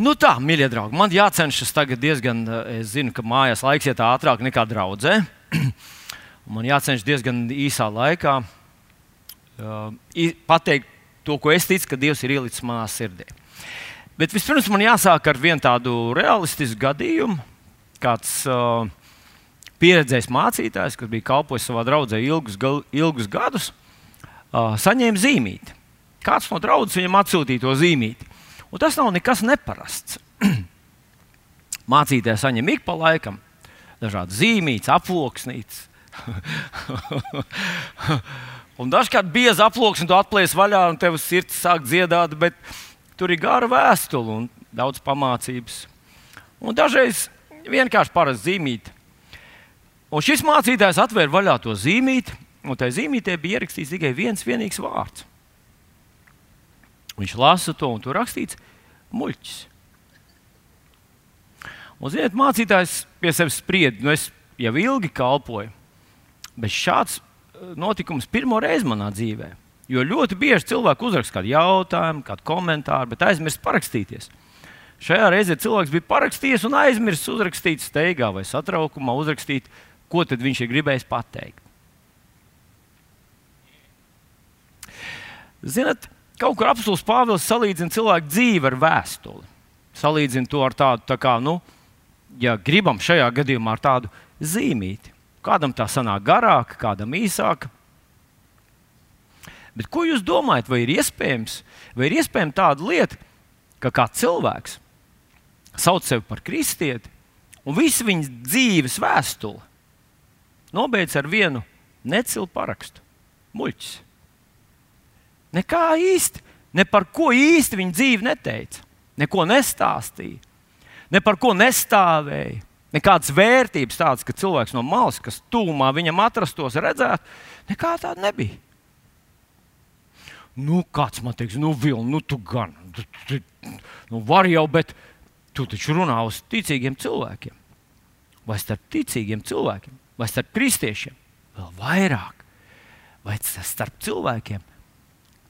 Nu tā, mīļie draugi, man jācenšas tagad diezgan, eh, es zinu, ka mājās laiks iet ātrāk nekā draudzē. man jācenšas diezgan īsā laikā uh, pateikt to, ko es ticu, ka Dievs ir ielicis manā sirdī. Bet vispirms man jāsāk ar vienu tādu realistisku gadījumu. Kāds uh, pieredzējis mācītājs, kas bija kalpojis savā draudzē ilgus, ilgus gadus, uh, saņēma zīmīti. Kāds no draugiem viņam atsūtīja to zīmīti. Un tas nav nekas neparasts. Mācītājs saņem ik pa laikam dažādas zīmītas, aploksnītas. un dažkārt bieza aploksne to atplēs vaļā, un tev sirds sāk dziedāt, bet tur ir gara vēstule un daudz pamācības. Un dažreiz vienkārši parasti zīmīti. Un šis mācītājs atvēra vaļā to zīmīti, un tajā zīmītē bija ierakstīts tikai viens vienīgs vārds Viņš lasa to, un tur rakstīts muļķis. Un, ziniet, mācītājs pie sevis sprieda, nu es jau ilgi kalpoju, bet šāds eh, notikums pirmo reizi manā dzīvē. Jo ļoti bieži cilvēki uzraksta kādu jautājumu, kādu komentāru, bet aizmirst parakstīties. Šajā reizē cilvēks bija parakstījies un aizmirsis uzrakstīt steigā vai satraukumā, uzrakstīt, ko viņš ir gribējis pateikt. Ziniet, Kaut kur apelsīns Pāvils salīdzina cilvēku dzīvi ar vēstuli. Salīdzina to ar tādu, tā kā, nu, ja gribam šajā gadījumā ar tādu zīmīti. Kādam tā sanāk garāka, kādam īsāka. Bet ko jūs domājat, vai ir iespējams, vai ir iespējama tāda lieta, ka kāds cilvēks sauc sevi par kristieti, un visu viņa dzīves vēstuli nobeidz ar vienu necilu parakstu - muļķis. Nekā īsti, ne par ko īsti viņa dzīve neteica. Neko nestāstīja, ne par ko nestāvēja. Nekādas vērtības tādas, ka cilvēks no malas, kas tūmā viņam atrastos, redzētu, nekā tāda nebija. Nu, kāds man teiks, nu, Vilni, nu, tu gan, tu, tu, nu, var jau, bet tu taču runā uz ticīgiem cilvēkiem. Vai starp ticīgiem cilvēkiem, vai starp kristiešiem, vēl vairāk, vai starp cilvēkiem,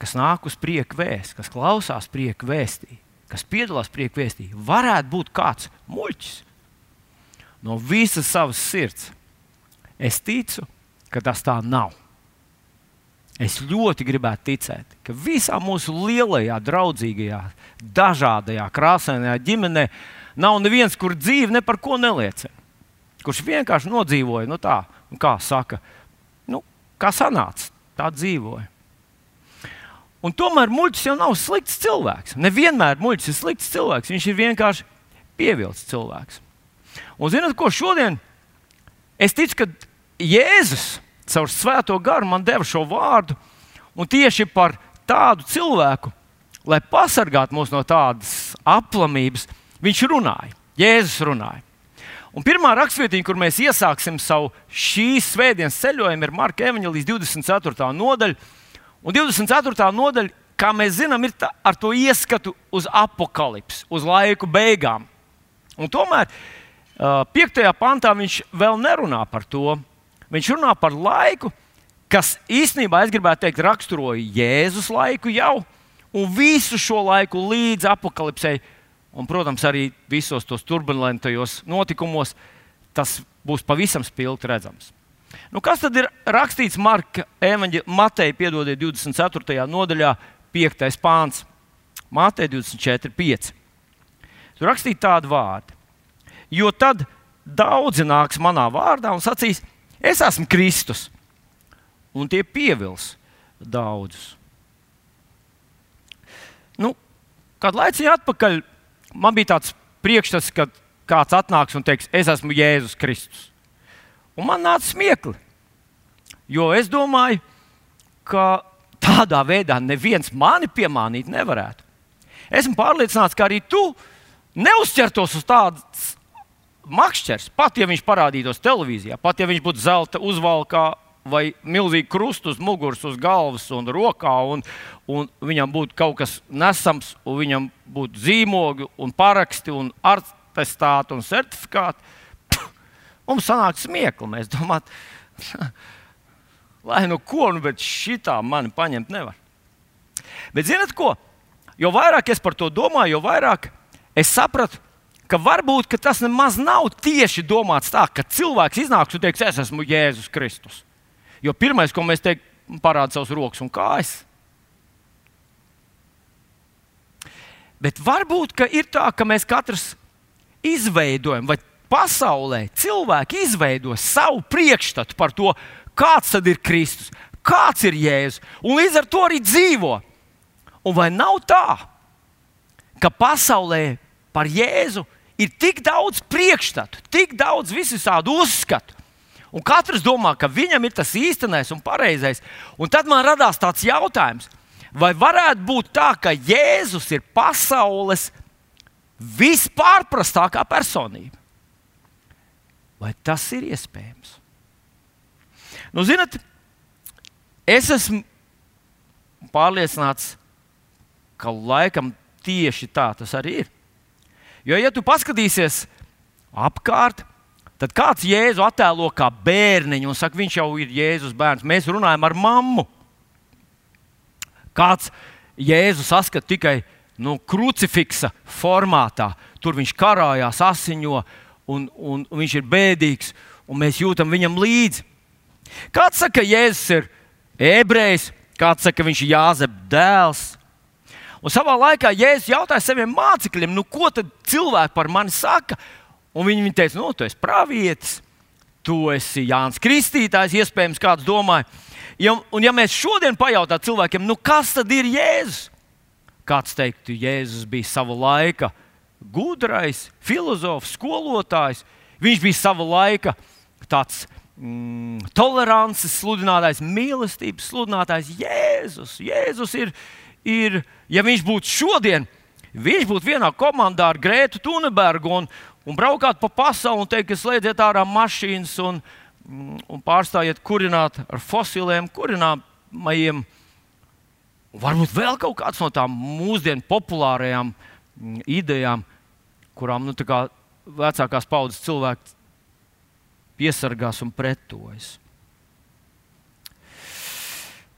kas nāk uz prieka vēstī, kas klausās prieka vēstī, kas piedalās prieka vēstī, varētu būt kāds muļķis no visas savas sirds. Es ticu, ka tas tā nav. Es ļoti gribētu ticēt, ka visā mūsu lielajā, draudzīgajā, dažādajā, krāsainajā ģimenē nav neviens, kur dzīve ne par ko neliecina. Kurš vienkārši nodzīvoja, nu tā, kā saka, nu, kā sanāca, tā dzīvoja. Un tomēr muļķis jau nav slikts cilvēks. Nevienmēr muļķis ir slikts cilvēks. Viņš ir vienkārši pievilcis cilvēks. Un zinot, ko šodien es ticu, ka Jēzus caur svēto garu man deva šo vārdu, un tieši par tādu cilvēku, lai pasargātu mūs no tādas aplamības, viņš runāja. Jēzus runāja. Un pirmā rakstvietiņa, kur mēs iesāksim savu šīs svētdienas ceļojumu, ir Marka Evanģelijas 24. nodaļa Un 24. nodaļa, kā mēs zinām, ir tā, ar to ieskatu uz apakalipsi, uz laiku beigām. Un tomēr uh, 5. pantā viņš vēl nerunā par to. Viņš runā par laiku, kas īstenībā, es gribētu teikt, raksturoja Jēzus laiku jau, un visu šo laiku līdz apakalipsei, un, protams, arī visos tos turbulentajos notikumos, tas būs pavisam spilgti redzams. Nu, kas tad ir rakstīts Marka evaņģa, Mateja piedodiet 24. nodaļā, 5. pāns? Mateja 24, 5. Tur rakstīts tādi vārdi. Jo tad daudzi nāks manā vārdā un sacīs, es esmu Kristus, un tie pievils daudzus. Nu, kādu laiku atpakaļ man bija tāds priekšstats, ka kāds atnāks un teiks, es esmu Jēzus Kristus. Un man nāca smiekli. Jo es domāju, ka tādā veidā neviens mani piemānīt nevarētu. Esmu pārliecināts, ka arī tu neuzķertos uz tādas makšķers, pat ja viņš parādītos televīzijā, pat ja viņš būtu zelta uzvalkā vai milzīgi krustu uz muguras, uz galvas un rokā, un, un viņam būtu kaut kas nesams, un viņam būtu zīmogi, un paraksti, un attestāti un certifikāti. Mums sanāk smiekli. Mēs domājam, lai nu ko, nu, bet šitā mani paņemt nevar. Bet zinat ko? Jo vairāk es par to domāju, jo vairāk es sapratu, ka varbūt ka tas nemaz nav tieši domāts tā, ka cilvēks iznāks un teiks, es esmu Jēzus Kristus. Jo pirmais, ko mēs teiktu, parāda savus rokas un kājas. Bet varbūt ir tā, ka mēs katrs izveidojam, vai pasaulē cilvēki izveido savu priekšstatu par to, kāds tad ir Kristus, kāds ir Jēzus, un līdz ar to arī dzīvo. Un vai nav tā, ka pasaulē par Jēzu ir tik daudz priekšstatu, tik daudz visādu uzskatu. Un katrs domā, ka viņam ir tas īstenais un pareizais. Un tad man radās tāds jautājums, vai varētu būt tā, ka Jēzus ir pasaules vispārprastākā personība? Vai tas ir iespējams? Nu, zinat, es esmu pārliecināts, ka laikam tieši tā tas arī ir. Jo, ja tu paskatīsies apkārt, tad kāds Jēzu attēlo kā bērniņu un saka, viņš jau ir Jēzus bērns. Mēs runājam ar mammu. Kāds Jēzu saskat tikai nu, krucifiksa formātā. Tur viņš karājās, asiņo, un, un, un viņš ir bēdīgs, un mēs jūtam viņam līdzi. Kāds saka, ka Jēzus ir ebrejs, kāds saka, ka viņš ir Jāzeps dēls. Un savā laikā Jēzus jautāja saviem mācekļiem, nu, ko tad cilvēki par mani saka? Un viņi, viņi teica, nu, tu esi pravietis, tu esi Jānis Kristītājs, iespējams, kāds domāja. Ja, un ja mēs šodien pajautātu cilvēkiem, nu, kas tad ir Jēzus? Kāds teiktu, Jēzus bija sava laika gudrais, filozofs, skolotājs. Viņš bija sava laika tāds mm, tolerances sludinātājs, mīlestības sludinātājs. Jēzus, Jēzus ir ir, ja viņš būtu šodien, viņš būtu vienā komandā ar Grētu Thunbergu un, un braukāt pa pasauli un teikt, ka slēdziet ārā mašīnas un, un pārstājiet kurināt ar fosiliem, kurināmajiem. Varbūt vēl kaut kāds no tām mūsdienu populārajām mm, idejām, kurām nu, vecākās paudzes cilvēki piesargās un pretojas.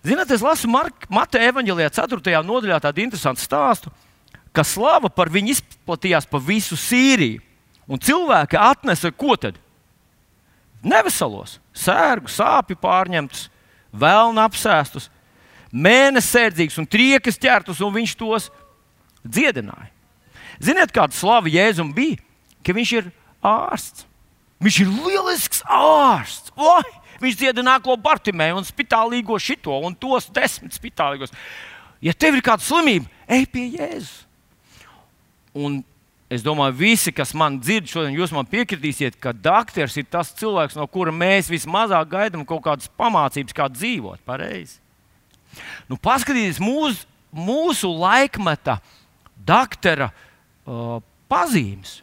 Ziniet, es lasu Mateja evanģēlijā, 4. nodaļā, tādu interesantu stāstu, ka slava par viņu izplatījās pa visu Sīriju. Un cilvēki atnesa ko tad? Neveselos, sērgu, sāpju pārņemtus, vēlnu apsēstus, mēnesi sērdzīgus un triekas ķertus, un viņš tos dziedināja. Ziniet, kāda slava Jēzum bija? Ka viņš ir ārsts. Viņš ir lielisks ārsts. Oi! Viņš dziedināja nāklo Bartimēju un spitālīgo šito un tos desmit spitālīgos. Ja tev ir kāda slimība, ej pie Jēzus. Un es domāju, visi, kas man dzird šodien, jūs man piekritīsiet, ka doktors ir tas cilvēks, no kura mēs vismazāk gaidām kaut kādas pamācības, kā dzīvot pareizi. Nu, paskatieties mūsu, mūsu laikmeta doktora uh, pazīmes.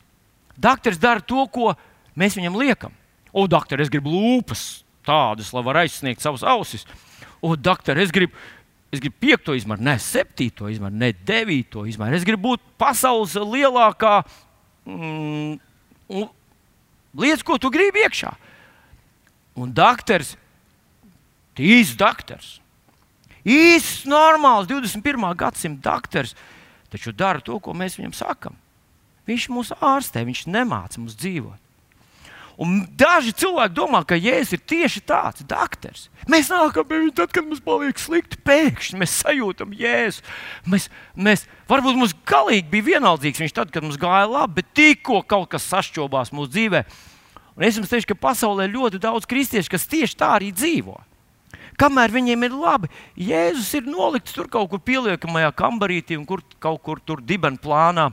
Doktors dara to, ko mēs viņam liekam. O, doktor, es gribu lūpas tādas, lai varētu aizsniegt savas ausis. O, doktor, es gribu, es gribu piekto izmēru, ne septīto izmēru, ne devīto izmēru. Es gribu būt pasaules lielākā mm, lieta, ko tu gribi iekšā. Un doktors, īsts doktors, īsts, normāls 21. gadsimta doktors, taču dara to, ko mēs viņam sakām. Viņš mūs ārstē, viņš nemāca mums dzīvot. Un daži cilvēki domā, ka Jēzus ir tieši tāds - doktors. Mēs nākam pie viņa tad, kad mums paliek slikti. Pēkšņi mēs sajūtam Jēzu. Mēs, mēs, varbūt mums galīgi bija vienaldzīgs viņš tad, kad mums gāja labi, bet tikko kaut kas sašķobās mūsu dzīvē. Un es jums teikšu, ka pasaulē ir ļoti daudz kristiešu, kas tieši tā arī dzīvo. Kamēr viņiem ir labi, Jēzus ir nolikts tur kaut kur pieliekamajā kambarītī un kur, kaut kur tur dibena plānā.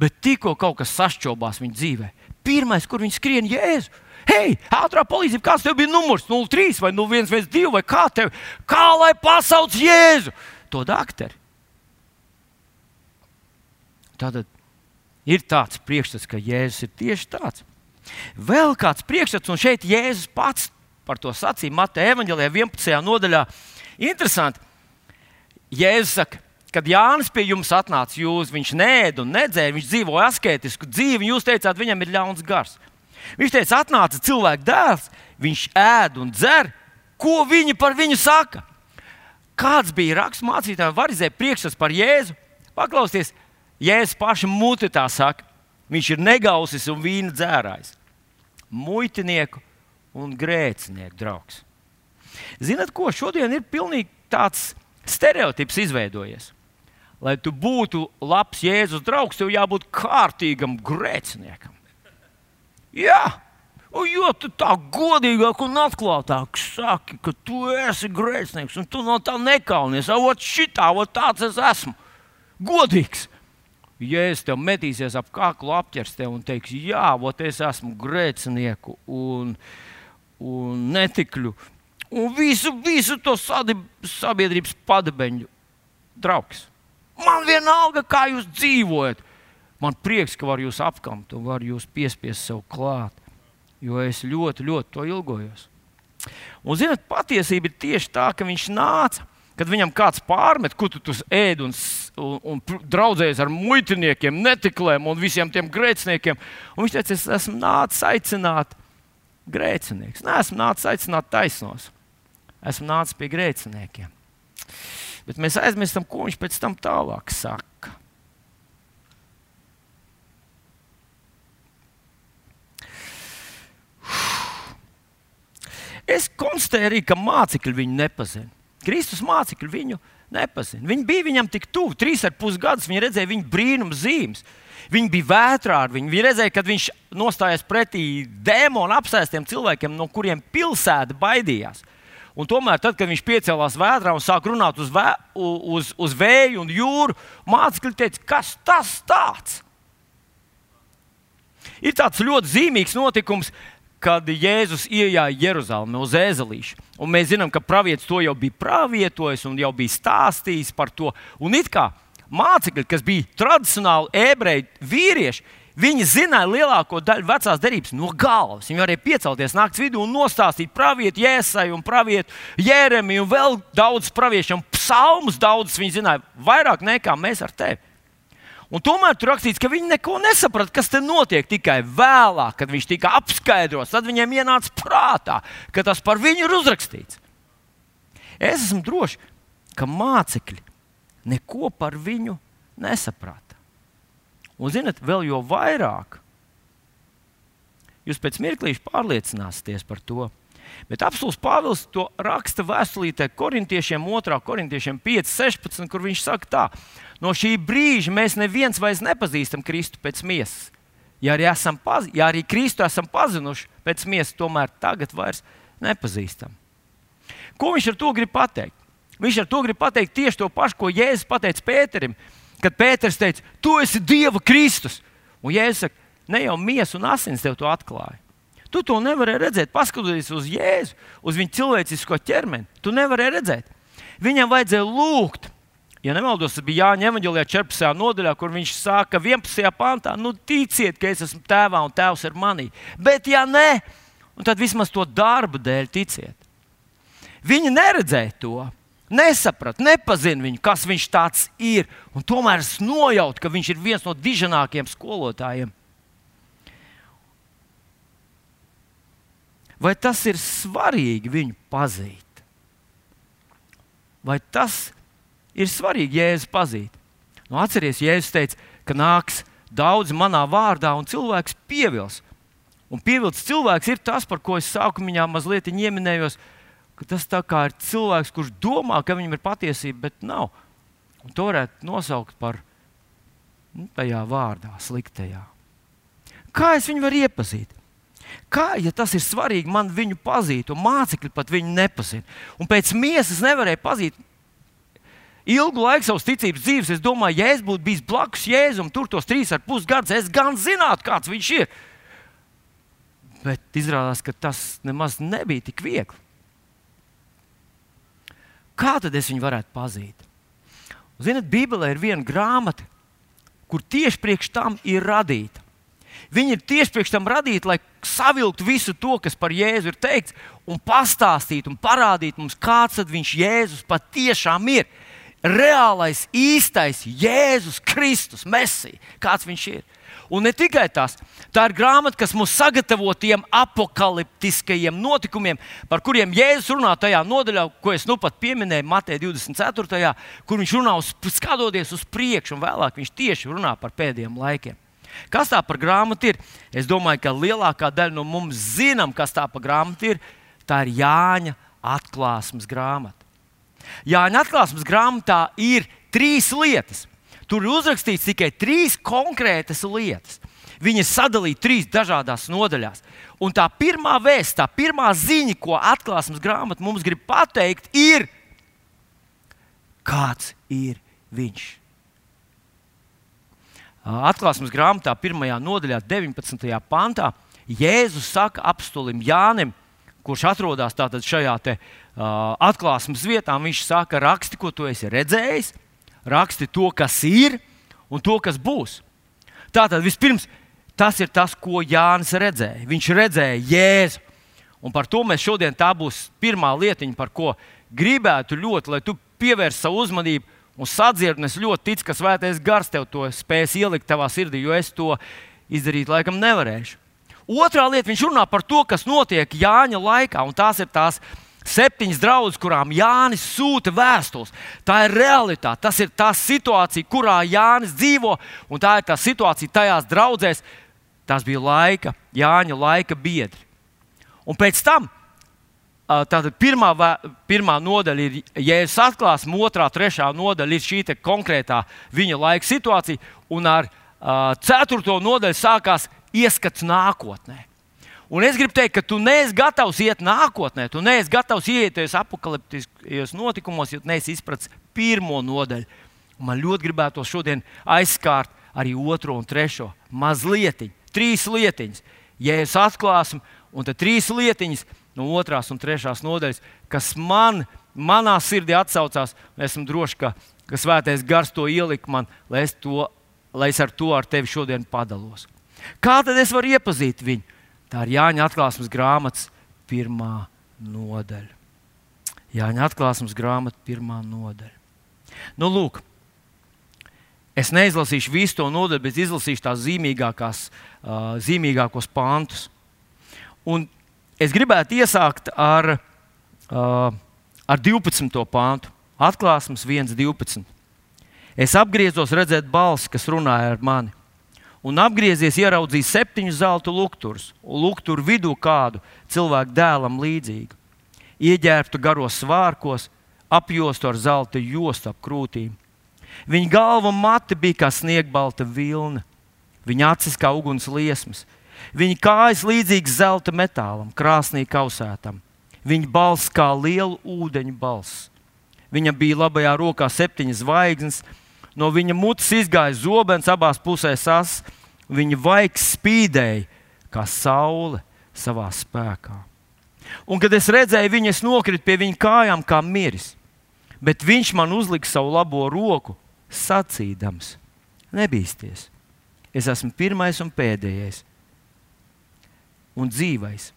Bet tikko kaut kas sašķobās viņa dzīvēm pirmais, kur viņi skrien, Jēzu. Hei, ātrā palīdzība, kāds tev bija numurs 03 vai 0112 vai kā tev? Kā lai pasauc Jēzu? To doktori. Tātad ir tāds priekšstats, ka Jēzus ir tieši tāds. Vēl kāds priekšstats, un šeit Jēzus pats par to sacīja Mateja Evanģelijā 11. nodaļā. Interesanti. Jēzus saka, kad Jānis pie jums atnāca, jūs, viņš nēda un nedzēra, viņš dzīvoja asketisku dzīvi, jūs teicāt, viņam ir ļauns gars. Viņš teica, atnāca cilvēka dēls, viņš ēd un dzer, ko viņi par viņu saka. Kāds bija raksturmācītājiem, var izēt priekšstats par Jēzu? Paklausieties, Jēzus paša muti tā saka, viņš ir negausis un vīna dzērājs. Muitinieku un grēcinieku draugs. Zinat, ko šodien ir pilnīgi tāds stereotips izveidojies? Lai tu būtu labs Jēzus draugs, tev jābūt kārtīgam grēciniekam. Jā, jo tu tā godīgāk un atklātāk saki, ka tu esi grēcinieks un tu no tā nekaunies. Ot, šitā, ot, tāds es esmu. Godīgs. Ja es tev metīsies ap kaklu, apķers tevi un teiks, jā, ot, es esmu grēcinieku un, un netikļu un visu, visu to sabiedrības padebeņu draugs. Man vienalga, kā jūs dzīvojat. Man prieks, ka var jūs apkamt un var jūs piespiest sev klāt jo es ļoti, ļoti to ilgojos. Un, zinot, patiesība ir tieši tā, ka viņš nāca. Kad viņam kāds pārmet, ko tu ēd un, un, un draudzējies ar muitiniekiem, netiklēm un visiem tiem grēciniekiem, un viņš teica, es esmu nācis aicināt grēcinieks. Nē, esmu nācis aicināt taisnos. Esmu nācis pie grēciniekiem. Bet mēs aizmirstam, ko viņš pēc tam tālāk saka. Es konstatēju arī, ka mācekļi viņu nepazina. Kristus mācekļi viņu nepazina. Viņi bija viņam tik tuvu, trīs ar pus gadus. Viņi redzēja viņa brīnuma zīmes. Viņi bija vētrā ar viņu. Viņi redzēja, kad viņš nostājās pretī dēmonu apsēstiem cilvēkiem, no kuriem pilsēta baidījās. Un tomēr, tad, kad viņš piecēlās vētrā un sāka runāt uz, vē, uz, uz vēju un jūru, mācekļi teica, kas tas tāds? Ir tāds ļoti zīmīgs notikums, kad Jēzus ienāca Jeruzalemē uz ēzelīša. Un mēs zinām, ka pravietis to jau bija pravietojis un jau bija stāstījis par to. Un it kā mācekļi, kas bija tradicionāli ebreji vīrieši, viņi zināja lielāko daļu vecās derības no galvas. Viņi varēja piecelties naktas vidū un nostāstīt pravietu Jēzai un pravietu Jēremiju un vēl daudz praviešiem. Psalmus daudzus viņi zināja vairāk nekā mēs ar tevi. Un tomēr tur rakstīts, ka viņi neko nesaprata, kas te notiek. Tikai vēlāk, kad viņš tika apskaidrots, tad viņiem ienāca prātā, ka tas par viņu ir uzrakstīts. Es esmu drošs, ka mācekļi neko par viņu nesaprata. Un, zinot, vēl jo vairāk jūs pēc mirklīša pārliecināsieties par to. Bet apelsīns Pāvils to raksta vēstulītē korintiešiem, 2. korintiešiem 5, 16, kur viņš saka, tā, no šī brīža mēs neviens vairs nepazīstam Kristu pēc miesas. Ja arī, paz, ja arī Kristu esam pazinuši pēc miesas, tomēr tagad vairs nepazīstam. Ko viņš ar to grib pateikt? Viņš ar to grib pateikt tieši to pašu, ko Jēzus teica Pēterim, kad Pēters teica, Tu esi Dieva Kristus. Un Jēzus saka, ne jau miesa un asins tev to atklāja. Tu to nevarēji redzēt, paskatoties uz Jēzu, uz viņa cilvēcisko ķermeni. Tu nevarēji redzēt. Viņam vajadzēja lūgt, Ja nemaldos, tas bija Jāņa Evanģelijā 14. nodaļā, kur viņš saka, 11. pantā, nu ticiet, ka es esmu tēvā un tēvs ir manī. Bet, ja nē, tad vismaz to darbu dēļ ticiet. Viņi neredzēja to, nesaprata, nepazina viņu, kas viņš tāds ir. Tomēr es nojautu, ka viņš ir viens no diženākajiem skolotājiem. Vai tas ir svarīgi viņu pazīt? Vai tas ir svarīgi Jēzu pazīt. Nu, atcerieties, Jēzus teica, ka nāks daudz manā vārdā, un cilvēks pievils. Un pievilcis cilvēks ir tas, par ko es sākumā mazliet ieminējos, ka tas ir cilvēks, kurš domā, ka viņam ir patiesība, bet nav. Un to varētu nosaukt par nu, tajā vārdā, sliktajā. Kā es viņu varu iepazīt? Kā, ja tas ir svarīgi, man viņu pazīt, un mācekļi pat viņu nepazina. Un pēc miesas nevarēja pazīt ilgu laiku savas ticības dzīves, es domāju, ja es būtu bijis blakus Jēzum, tur tos trīs ar pus gadus, es gan zinātu, kāds viņš ir. Bet izrādās, ka tas nemaz nebija tik viegli. Kā tad es viņu varētu pazīt? Ziniet, Bībelē ir viena grāmata, kur tieši priekš tam ir radīta. Viņi ir tieši priekš tam radīti, lai savilktu visu to, kas par Jēzu ir teikts, un pastāstītu un parādītu mums, kāds viņš Jēzus patiešām ir reālais, īstais Jēzus Kristus, Mesija, kāds viņš ir. Un ne tikai tas, tā ir grāmata, kas mūs sagatavo tiem apakaliptiskajiem notikumiem, par kuriem Jēzus runā tajā nodaļā, ko es nu pat pieminēju, Matei 24. kur viņš runā uz, skatoties uz priekšu, un vēlāk viņš tieši runā par pēdējiem laikiem. Kas tā par grāmatu ir? Es domāju, ka lielākā daļa no mums zinām, kas tā par grāmatu ir. Tā ir Jāņa atklāsmes grāmata. Jāņa atklāsmes grāmatā ir trīs lietas. Tur ir uzrakstīts tikai trīs konkrētas lietas. Viņi ir sadalīti trīs dažādās nodaļās. Un tā pirmā vēsts, tā pirmā ziņa, ko atklāsmes grāmata mums grib pateikt, ir, kāds ir viņš. Atklāsmes grāmatā, pirmajā nodaļā, 19. pantā, Jēzus saka apstulim Jānim, kurš atrodas šajā te, uh, atklāsmes vietā, viņš saka, raksti, ko tu esi redzējis, raksti to, kas ir un to, kas būs. Tātad vispirms tas ir tas, ko Jānis redzēja. Viņš redzēja Jēzu. Un par to mēs šodien tā būs pirmā lietiņa, par ko gribētu ļoti, lai tu pievērsi savu uzmanību un sadzirdēsi. Es ļoti ticu, ka svētais gars tev to spēs ielikt tavā sirdī, jo es to izdarīt laikam nevarēšu. Otrā lieta, viņš runā par to, kas notiek Jāņa laikā, un tās ir tās septiņas draudzes, kurām Jānis sūta vēstules. Tā ir realitāte, tas ir tā situācija, kurā Jānis dzīvo, un tā ir tā situācija tajās draudzēs. Tas bija laika, Jāņa laika biedri. Un pēc tam Tātad pirmā, pirmā nodaļa ir Jēzus atklāsme, otrā, trešā nodaļa ir šī konkrētā viņa laika situācija, un ar uh, ceturto nodaļu sākās ieskats nākotnē. Un es gribu teikt, ka tu neesi gatavs iet nākotnē, tu neesi gatavs iet tajos apakaliptiskajos notikumos, jo neesi izpratis pirmo nodaļu. Man ļoti gribētu šodien aizskārt arī otro un trešo mazliet, trīs lietiņas. Jēzus atklāsme, un tad trīs lietiņas no otrās un trešās nodaļas, kas man, manā sirdī atsaucās. Esmu drošs, ka, ka svētais gars to ielika man, lai es, to, lai es ar to ar tevi šodien padalos. Kā tad es varu iepazīt viņu? Tā ir Jāņa atklāsmes grāmatas pirmā nodaļa. Jāņa atklāsmes grāmata, pirmā nodaļa. Nu, lūk, es neizlasīšu visu to nodaļu, bet izlasīšu tās zīmīgākās, uh, zīmīgākos pantus. Un es gribētu iesākt ar, uh, ar 12. pāntu, atklāsmes 1.12. Es apgriezos redzēt balsi, kas runāja ar mani un apgriezies ieraudzīja septiņus zelta lukturus, un lukturu vidū kādu cilvēku dēlam līdzīgu. Ieģērbtu garos svārkos, apjostu ar zelta jostu ap krūtīm. Viņa galva un mati bija kā sniegbalta vilna, viņa acis kā uguns liesmas, viņa kājas līdzīgas zelta metālam, krāsnī kausētam, viņa balss kā liela ūdeņa balss. Viņa bija labajā rokā septiņas zvaigznes, no viņa mutes izgāja zobens, abās pusēs asins Viņa vaigs spīdēja kā saule savā spēkā. Un, kad es redzēju viņu, es nokritu pie viņa kājām, kā miris. Bet viņš man uzlika savu labo roku, sacīdams: Nebīsties, es esmu pirmais un pēdējais, un dzīvais.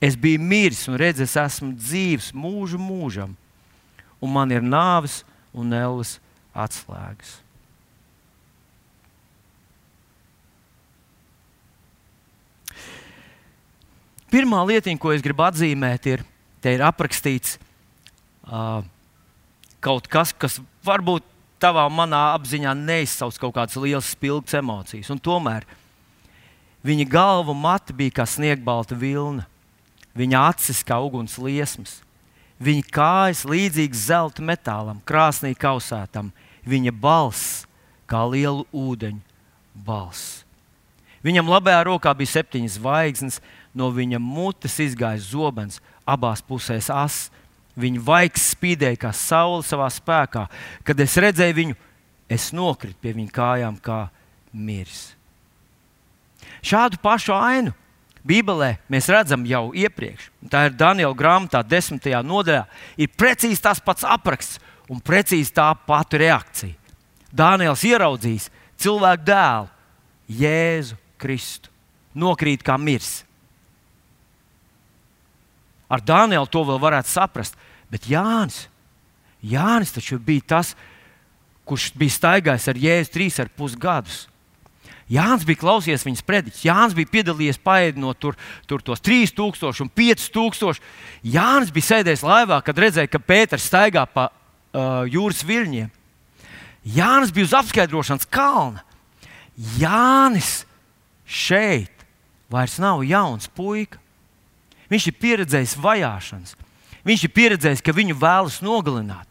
Es biju miris, un redzu, es esmu dzīves mūžu mūžam, un man ir nāves un ēlas atslēgas. Pirmā lietiņa, ko es gribu atzīmēt, ir, te ir aprakstīts uh, kaut kas, kas varbūt tavā manā apziņā neizsauc kaut kādas lielas spilgtas emocijas. Un tomēr viņa galva mati bija kā sniegbalta vilna, viņa acis kā uguns liesmas, viņa kājas līdzīgas zelta metālam, krāsnī kausētam, viņa balss kā liela ūdeņa balss. Viņam labajā rokā bija septiņas zvaigznes, no viņa mutes izgāja zobens, abās pusēs asins. Viņa vaigs spīdēja kā saule savā spēkā. Kad es redzēju viņu, es nokritu pie viņa kājām kā miris. Šādu pašu ainu Bībelē mēs redzam jau iepriekš. Tā ir Daniela grāmatā, desmitajā nodaļā. Ir precīzi tas pats apraksts un precīzi tā pati reakcija. Daniels ieraudzījis cilvēku dēlu, Jēzu Kristu, nokrīt kā mirs. Ar Dānielu to vēl varētu saprast. Bet Jānis, Jānis taču bija tas, kurš bija staigājis ar Jēzu trīs ar pus gadus. Jānis bija klausījies viņas prediķis, Jānis bija piedalījies paēdinot tur, tur tos 3000 un 5000. Jānis bija sēdējis laivā, kad redzēja, ka Pēters staigā pa uh, jūras viļņiem. Jānis bija uz apskaidrošanas kalna. Jānis šeit vairs nav jauns puika. Viņš ir pieredzējis vajāšanas. Viņš ir pieredzējis, ka viņu vēlas nogalināt.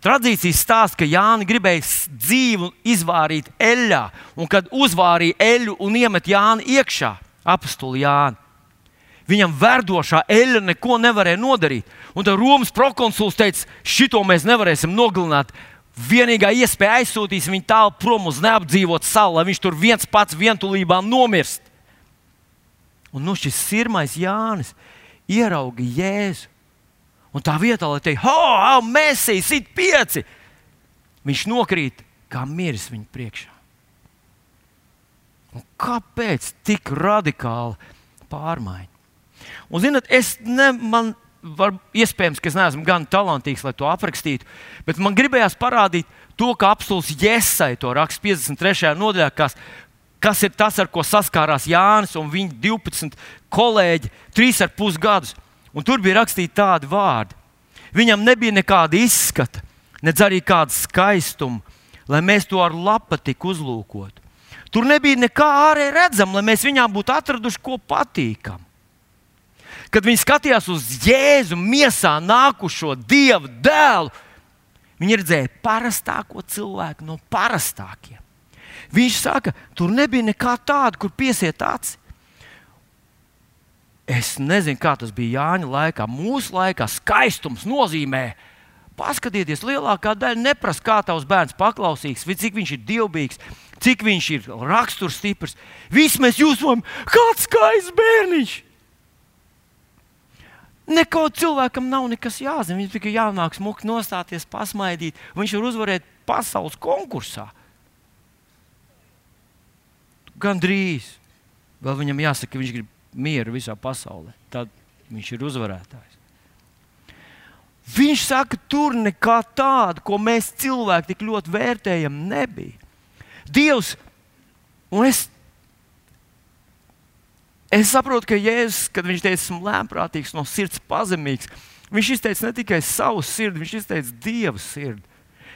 Tradīcijas stāsta, ka Jānis gribēja dzīvu izvārīt eļļā, un kad uzvārīja eļļu un iemet Jānu iekšā, apstuli Jānu. Viņam verdošā eļļa neko nevarēja nodarīt. Un tad Romas prokonsuls teica, šito mēs nevarēsim nogalināt. Vienīgā iespēja aizsūtīt viņu tālu prom uz neapdzīvotu salu, lai viņš tur viens pats vientulībā nomirst. Un nu šis sirmais Jānis ieraudzīja Jēzu. Un tā vietā, lai teiktu, oh, Mēsīs, it pieci, viņš nokrīt kā miris viņa priekšā. Un kāpēc tik radikāla pārmaiņa? Un, zinot, es ne, man var, iespējams, ka es neesmu gan talantīgs, lai to aprakstītu, bet man gribējās parādīt to, ka apelsīns Jēzai to raksta 53. nodaļā, kas, kas ir tas, ar ko saskārās Jānis un viņa 12 kolēģi 3,5 gadus. Un tur bija rakstīti tādi vārdi. Viņam nebija nekāda izskata, nedz arī kāda skaistuma, lai mēs to ar lapatiku uzlūkotu. Tur nebija nekā ārēji redzama, lai mēs viņām būtu atraduši ko patīkamu. Kad viņi skatījās uz Jēzu miesā nākušo dievu dēlu, viņi redzēja parastāko cilvēku no parastākiem. Viņš saka, tur nebija nekā tāda, kur piesiet acis. Es nezinu, kā tas bija Jāņa laikā. Mūsu laikā skaistums nozīmē, paskatieties, lielākā daļa neprasa, kā tavs bērns paklausīgs, cik viņš ir dievbijīgs, cik viņš ir raksturs stiprs. Visi mēs jūtam, kāds skaists bērniņš! Neko cilvēkam nav nekas jāzina. Viņam tikai jānāk smuki nostāties, pasmaidīt. Viņš var uzvarēt pasaules konkursā. Gan drīz. Vēl viņam jāsaka, ka viņš grib mieru visā pasaulē. Tad viņš ir uzvarētājs. Viņš saka, tur nekā tāda, ko mēs cilvēki tik ļoti vērtējam, nebija. Dievs, un es, es saprotu, ka Jēzus, kad viņš teica, esmu lēmprātīgs, no sirds pazemīgs, viņš izteica ne tikai savu sirdi, viņš izteica Dieva sirdi.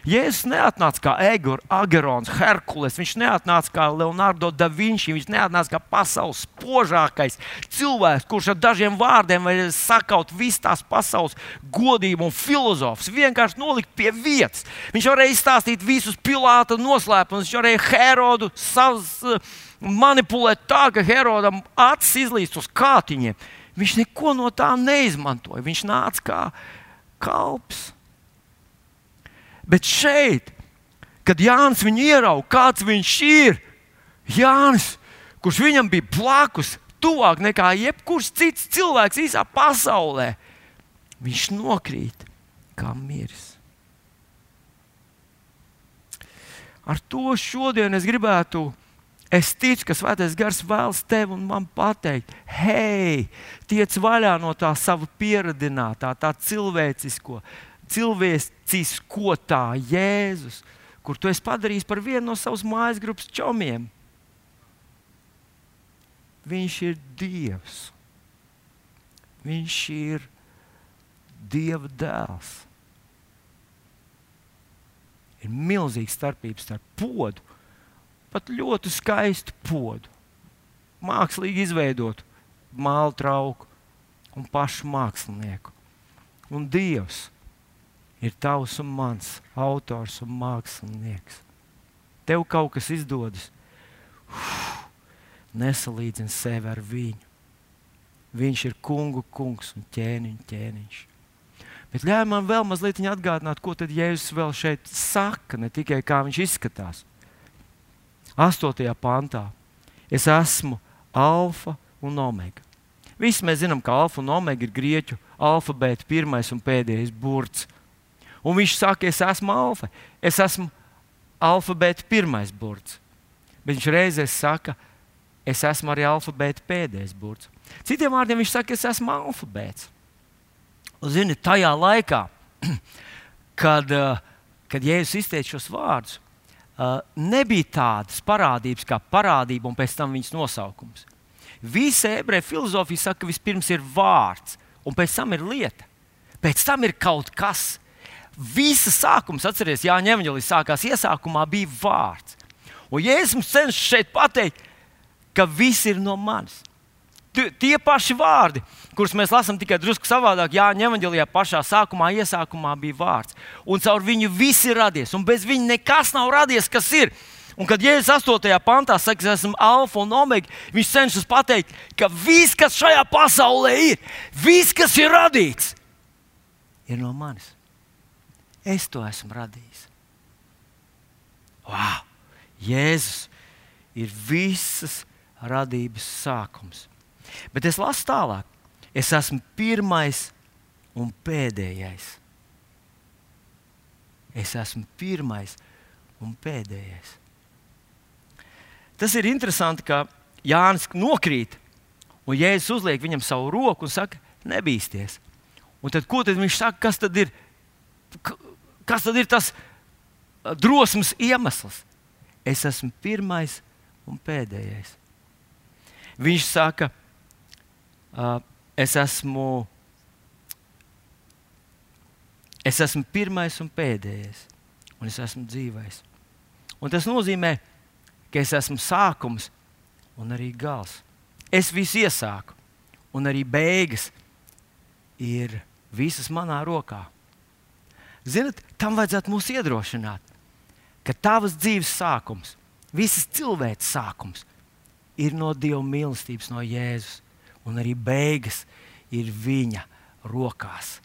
Jēzus neatnāca kā Egors, Agerons, Herkules. Viņš neatnāca kā Leonardo da Vinci. Viņš neatnāca kā pasaules spožākais cilvēks, kurš ar dažiem vārdiem var sakaut visu tās pasaules godību un filozofus. Vienkārši nolikt pie vietas. Viņš varēja izstāstīt visus Pilāta noslēpumus, viņš varēja Herodu savus, manipulēt tā, ka Herodam acis izlīst uz kātiņiem. Viņš neko no tā neizmantoja. Viņš nāca kā kalps. Bet šeit, kad Jānis viņu ieraudzīja, kāds viņš ir, Jānis, kurš viņam bija blakus, tuvāk nekā jebkurš cits cilvēks visā pasaulē, viņš nokrīt kā miris. Ar to šodien es gribētu, es ticu, ka Svētais Gars vēlas tevi un man pateikt, hei, tiec vaļā no tā sava pieradinātā, tā cilvēcisko cilvēcisko tā Jēzus, kur tu esi padarījis par vienu no savas mājas grupas čomiem. Viņš ir Dievs. Viņš ir Dieva dēls. Ir milzīga starpība starp podu, pat ļoti skaistu podu, mākslīgi izveidotu mālu trauku un pašu mākslinieku. Un Dievs ir tavs un mans autors un mākslinieks. Tev kaut kas izdodas. Uf, nesalīdzini sevi ar viņu. Viņš ir kungu kungs un ķēniņš. ķēniņš. Bet ļauj man vēl mazliet atgādināt, ko tad Jēzus vēl šeit saka, ne tikai kā viņš izskatās. 8. pantā. Es esmu alfa un omega. Visi mēs zinām, ka alfa un omega ir grieķu alfabēta pirmais un pēdējais burts. Un viņš saka, es esmu alfa. Es esmu alfabēta pirmais burts. Bet viņš reizē saka, es esmu arī alfabēta pēdējais burts. Citiem vārdiem viņš saka, es esmu alfabēts. Un, zini, tajā laikā, kad, eh, kad Jēzus izteica šos vārdus, uh, nebija tādas parādības kā parādība un pēc tam viņas nosaukums. Visa ebreju filozofija saka, ka vispirms ir vārds, un pēc tam ir lieta. Pēc tam ir kaut kas. Visa sākums, atcerieties, Jānis Evanģelīs sākās iesākumā, bija vārds. Un Jēzus mums cenšas šeit pateikt, ka viss ir no manis. Tie paši vārdi, kurus mēs lasām tikai drusku savādāk, Jāņa Evangelijā pašā sākumā, iesākumā bija vārds. Un caur viņu viss ir radies, un bez viņa nekas nav radies, kas ir. Un kad Jēzus 8. pantā saka, ka esmu alfa un omega, viņš cenšas pateikt, ka viss, kas šajā pasaulē ir, viss, kas ir radīts, ir no manis. Es to esmu radījis. Wow! Jēzus ir visas radības sākums. Bet es lasu tālāk. Es esmu pirmais un pēdējais. Es esmu pirmais un pēdējais. Tas ir interesanti, ka Jānis nokrīt, un Jēzus uzliek viņam savu roku un saka, nebīsties. Un tad, ko tad viņš saka, kas tad ir, kas tad ir tas drosmes iemesls? Es esmu pirmais un pēdējais. Viņš saka, es esmu. Es esmu pirmais un pēdējais, un es esmu dzīvais. Un tas nozīmē, ka es esmu sākums un arī gals. Es visu iesāku, un arī beigas ir visas manā rokā. Ziniet, tam vajadzētu mūs iedrošināt, ka tavas dzīves sākums, visas cilvēces sākums, ir no Dieva mīlestības, no Jēzus. Un arī beigas ir viņa rokās.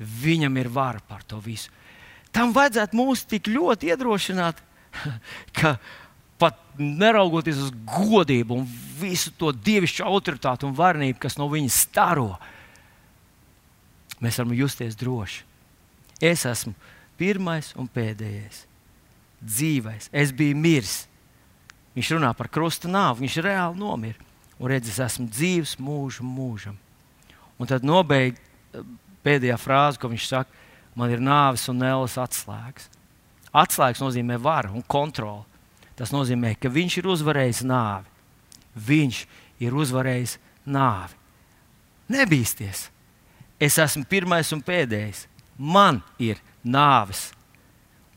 Viņam ir vara par to visu. Tam vajadzētu mūs tik ļoti iedrošināt, ka pat neraugoties uz godību un visu to dievišķo autoritāti un varenību, kas no viņa staro, mēs varam justies droši. Es esmu pirmais un pēdējais, dzīvais. Es biju miris Viņš runā par krusta nāvi, viņš reāli nomira. Un redz, es esmu dzīves mūžu mūžam. Un tad nobeig pēdējā frāze, ko viņš saka, man ir nāves un nēlas atslēgas. Atslēgas nozīmē vara un kontrole. Tas nozīmē, ka viņš ir uzvarējis nāvi. Viņš ir uzvarējis nāvi. Nebīsties! Es esmu pirmais un pēdējais. Man ir nāves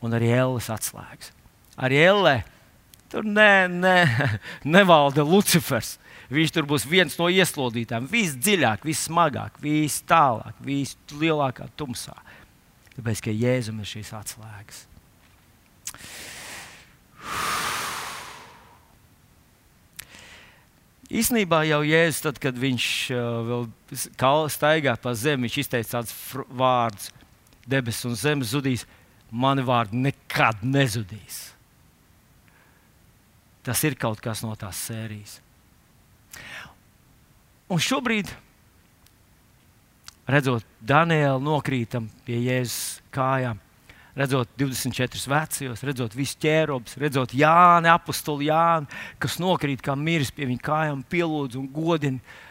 un arī ēles atslēgas. Arī ēlē Tur ne, ne, nevalda Lucifers. Viņš tur būs viens no ieslodzītājiem. Visdziļāk, vissmagāk, vis tālāk, vislielākā tumsā. Tāpēc, ka Jēzum ir šīs atslēgas. Īsnībā jau Jēzus, tad, kad viņš uh, vēl staigā pa zemi, viņš izteica tādus vārdus: debesis un zemes zudīs, mani vārdi nekad nezudīs. Tas ir kaut kas no tās sērijas. Un šobrīd, redzot Danielu nokrītam pie Jēzus kājām, redzot 24 vecajos, redzot visu ķērobus, redzot Jāni, apakstu Jāni, kas nokrīt kā miris pie viņa kājām, pielūdz un godina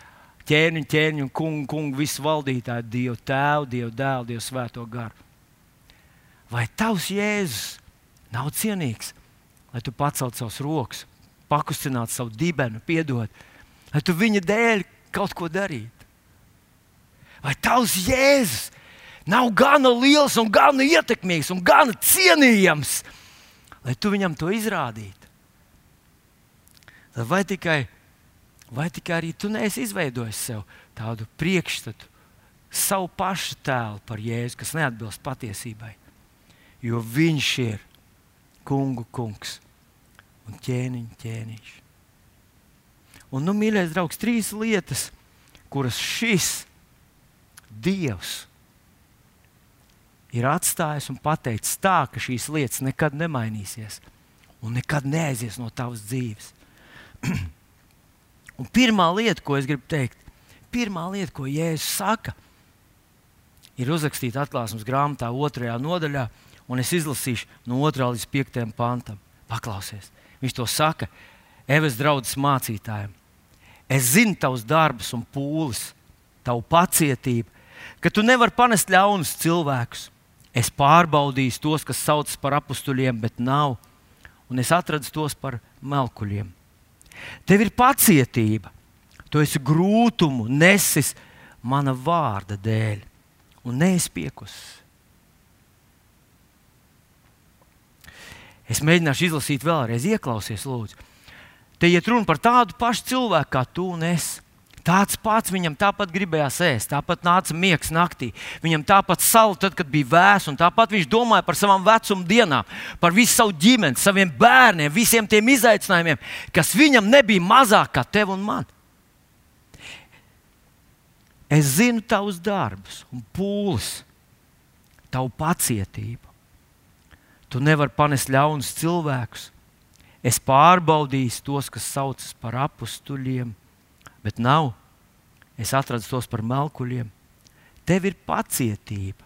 ķēniņu, ķēniņu un kungu, kungu visu valdītāju, Dievu tēvu, Dievu dēlu, Dievu svēto garu. Vai tavs Jēzus nav cienīgs? lai tu pacelt savus rokas, pakustinātu savu dibenu, piedod, lai tu viņa dēļ kaut ko darītu. Vai tavs Jēzus nav gana liels un gana ietekmīgs un gana cienījams, lai tu viņam to izrādītu? Vai tikai, vai tikai arī tu neesi izveidojis sev tādu priekšstatu, savu pašu tēlu par Jēzu, kas neatbilst patiesībai? Jo viņš ir kungu kungs un ķēniņa ķēniņš. Un, nu, mīļais draugs, trīs lietas, kuras šis Dievs ir atstājis un pateicis tā, ka šīs lietas nekad nemainīsies un nekad neaizies no tavas dzīves. un pirmā lieta, ko es gribu teikt, pirmā lieta, ko Jēzus saka, ir uzrakstīta atklāsmes grāmatā, otrajā nodaļā, un es izlasīšu no 2 līdz 5 pantam. Paklausies! Viņš to saka Eves draudzes mācītājiem. Es zinu tavus darbus un pūles, tavu pacietību, ka tu nevari panest ļaunus cilvēkus. Es pārbaudīju tos, kas saucas par apstuļiem, bet nav, un es atradu tos par melkuļiem. Tev ir pacietība, tu esi grūtumu nesis mana vārda dēļ, un neizpiekus. Es mēģināšu izlasīt vēlreiz, ieklausies, lūdzu. Te iet runa par tādu pašu cilvēku kā tu un es. Tāds pats viņam tāpat gribējās ēst, tāpat nāca miegs naktī. Viņam tāpat sala, tad, kad bija vēss, un tāpat viņš domāja par savām vecuma dienām, par visu savu ģimeni, saviem bērniem, visiem tiem izaicinājumiem, kas viņam nebija mazāk kā tev un man. Es zinu tavus darbus un pūles, tavu pacietību. Tu nevari panest ļaunus cilvēkus. Es pārbaudīju tos, kas saucas par apstuļiem bet nav. Es atradu tos par melkuļiem. Tev ir pacietība.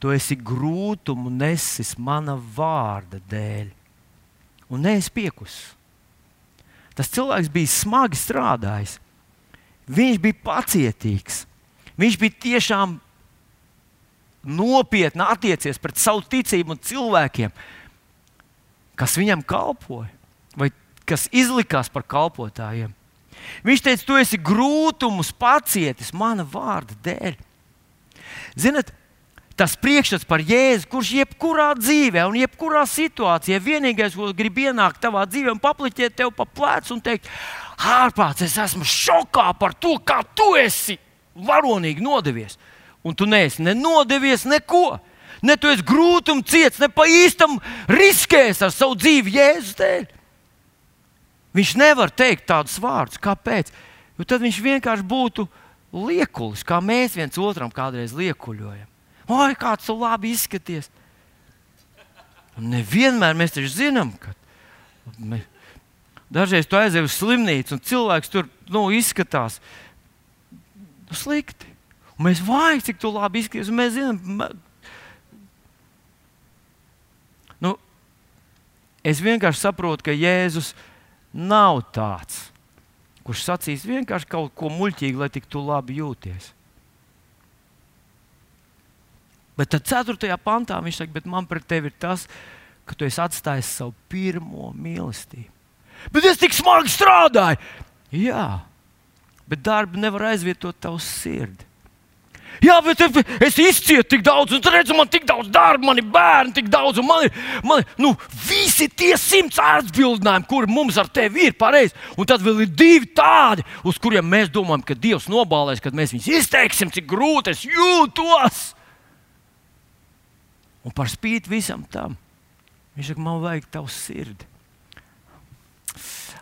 Tu esi grūtumu nesis mana vārda dēļ, un neesi piekus. Tas cilvēks bija smagi strādājis. Viņš bija pacietīgs. Viņš bija tiešām nopietni attiecies pret savu ticību un cilvēkiem, kas viņam kalpoja, vai kas izlikās par kalpotājiem. Viņš teica, tu esi grūtumus pacietis mana vārda dēļ. Ziniet, tas priekšstats par Jēzu, kurš jebkurā dzīvē un jebkurā situācijā vienīgais, ko grib ienākt tavā dzīvē un papliķēt tev pa plecu un teikt, ārprāts, es esmu šokā par to, kā tu esi varonīgi nodevies. Un tu neesi ne nodevies neko. Ne tu esi grūtums ciets, ne pa īstam riskēs ar savu dzīvi Jēzus dēļ. Viņš nevar teikt tādus vārdus. Kāpēc? Jo tad viņš vienkārši būtu liekulis, kā mēs viens otram kādreiz liekuļojam. Oi, kāds tu labi izskaties! Un nevienmēr mēs taču zinām, ka mēs, dažreiz tu aizej uz slimnīcu un cilvēks tur nu, izskatās nu, slikti. Un mēs vajag, cik tu labi izskaties. Mēs zinām, nu, es vienkārši saprotu, ka Jēzus ir nav tāds, kurš sacīs vienkārši kaut ko muļķīgu, lai tik tu labi jūties. Bet tad 4. pantā viņš saka, bet man pret tevi ir tas, ka tu esi atstājis savu pirmo mīlestību. Bet es tik smagi strādāju! Jā, bet darbi nevar aizvietot tavu sirdi. Jā, bet es izcietu tik daudz, un redzu, man tik daudz darba, man ir bērni tik daudz, un man ir, man ir nu, visi tie simts atbildinājumi, kuri mums ar tevi ir pareizi. Un tad vēl ir divi tādi, uz kuriem mēs domājam, ka Dievs nobalēs, kad mēs viņus izteiksim, cik grūti es jūtos. Un par spīti visam tam, viņš saka, man vajag tavu sirdi.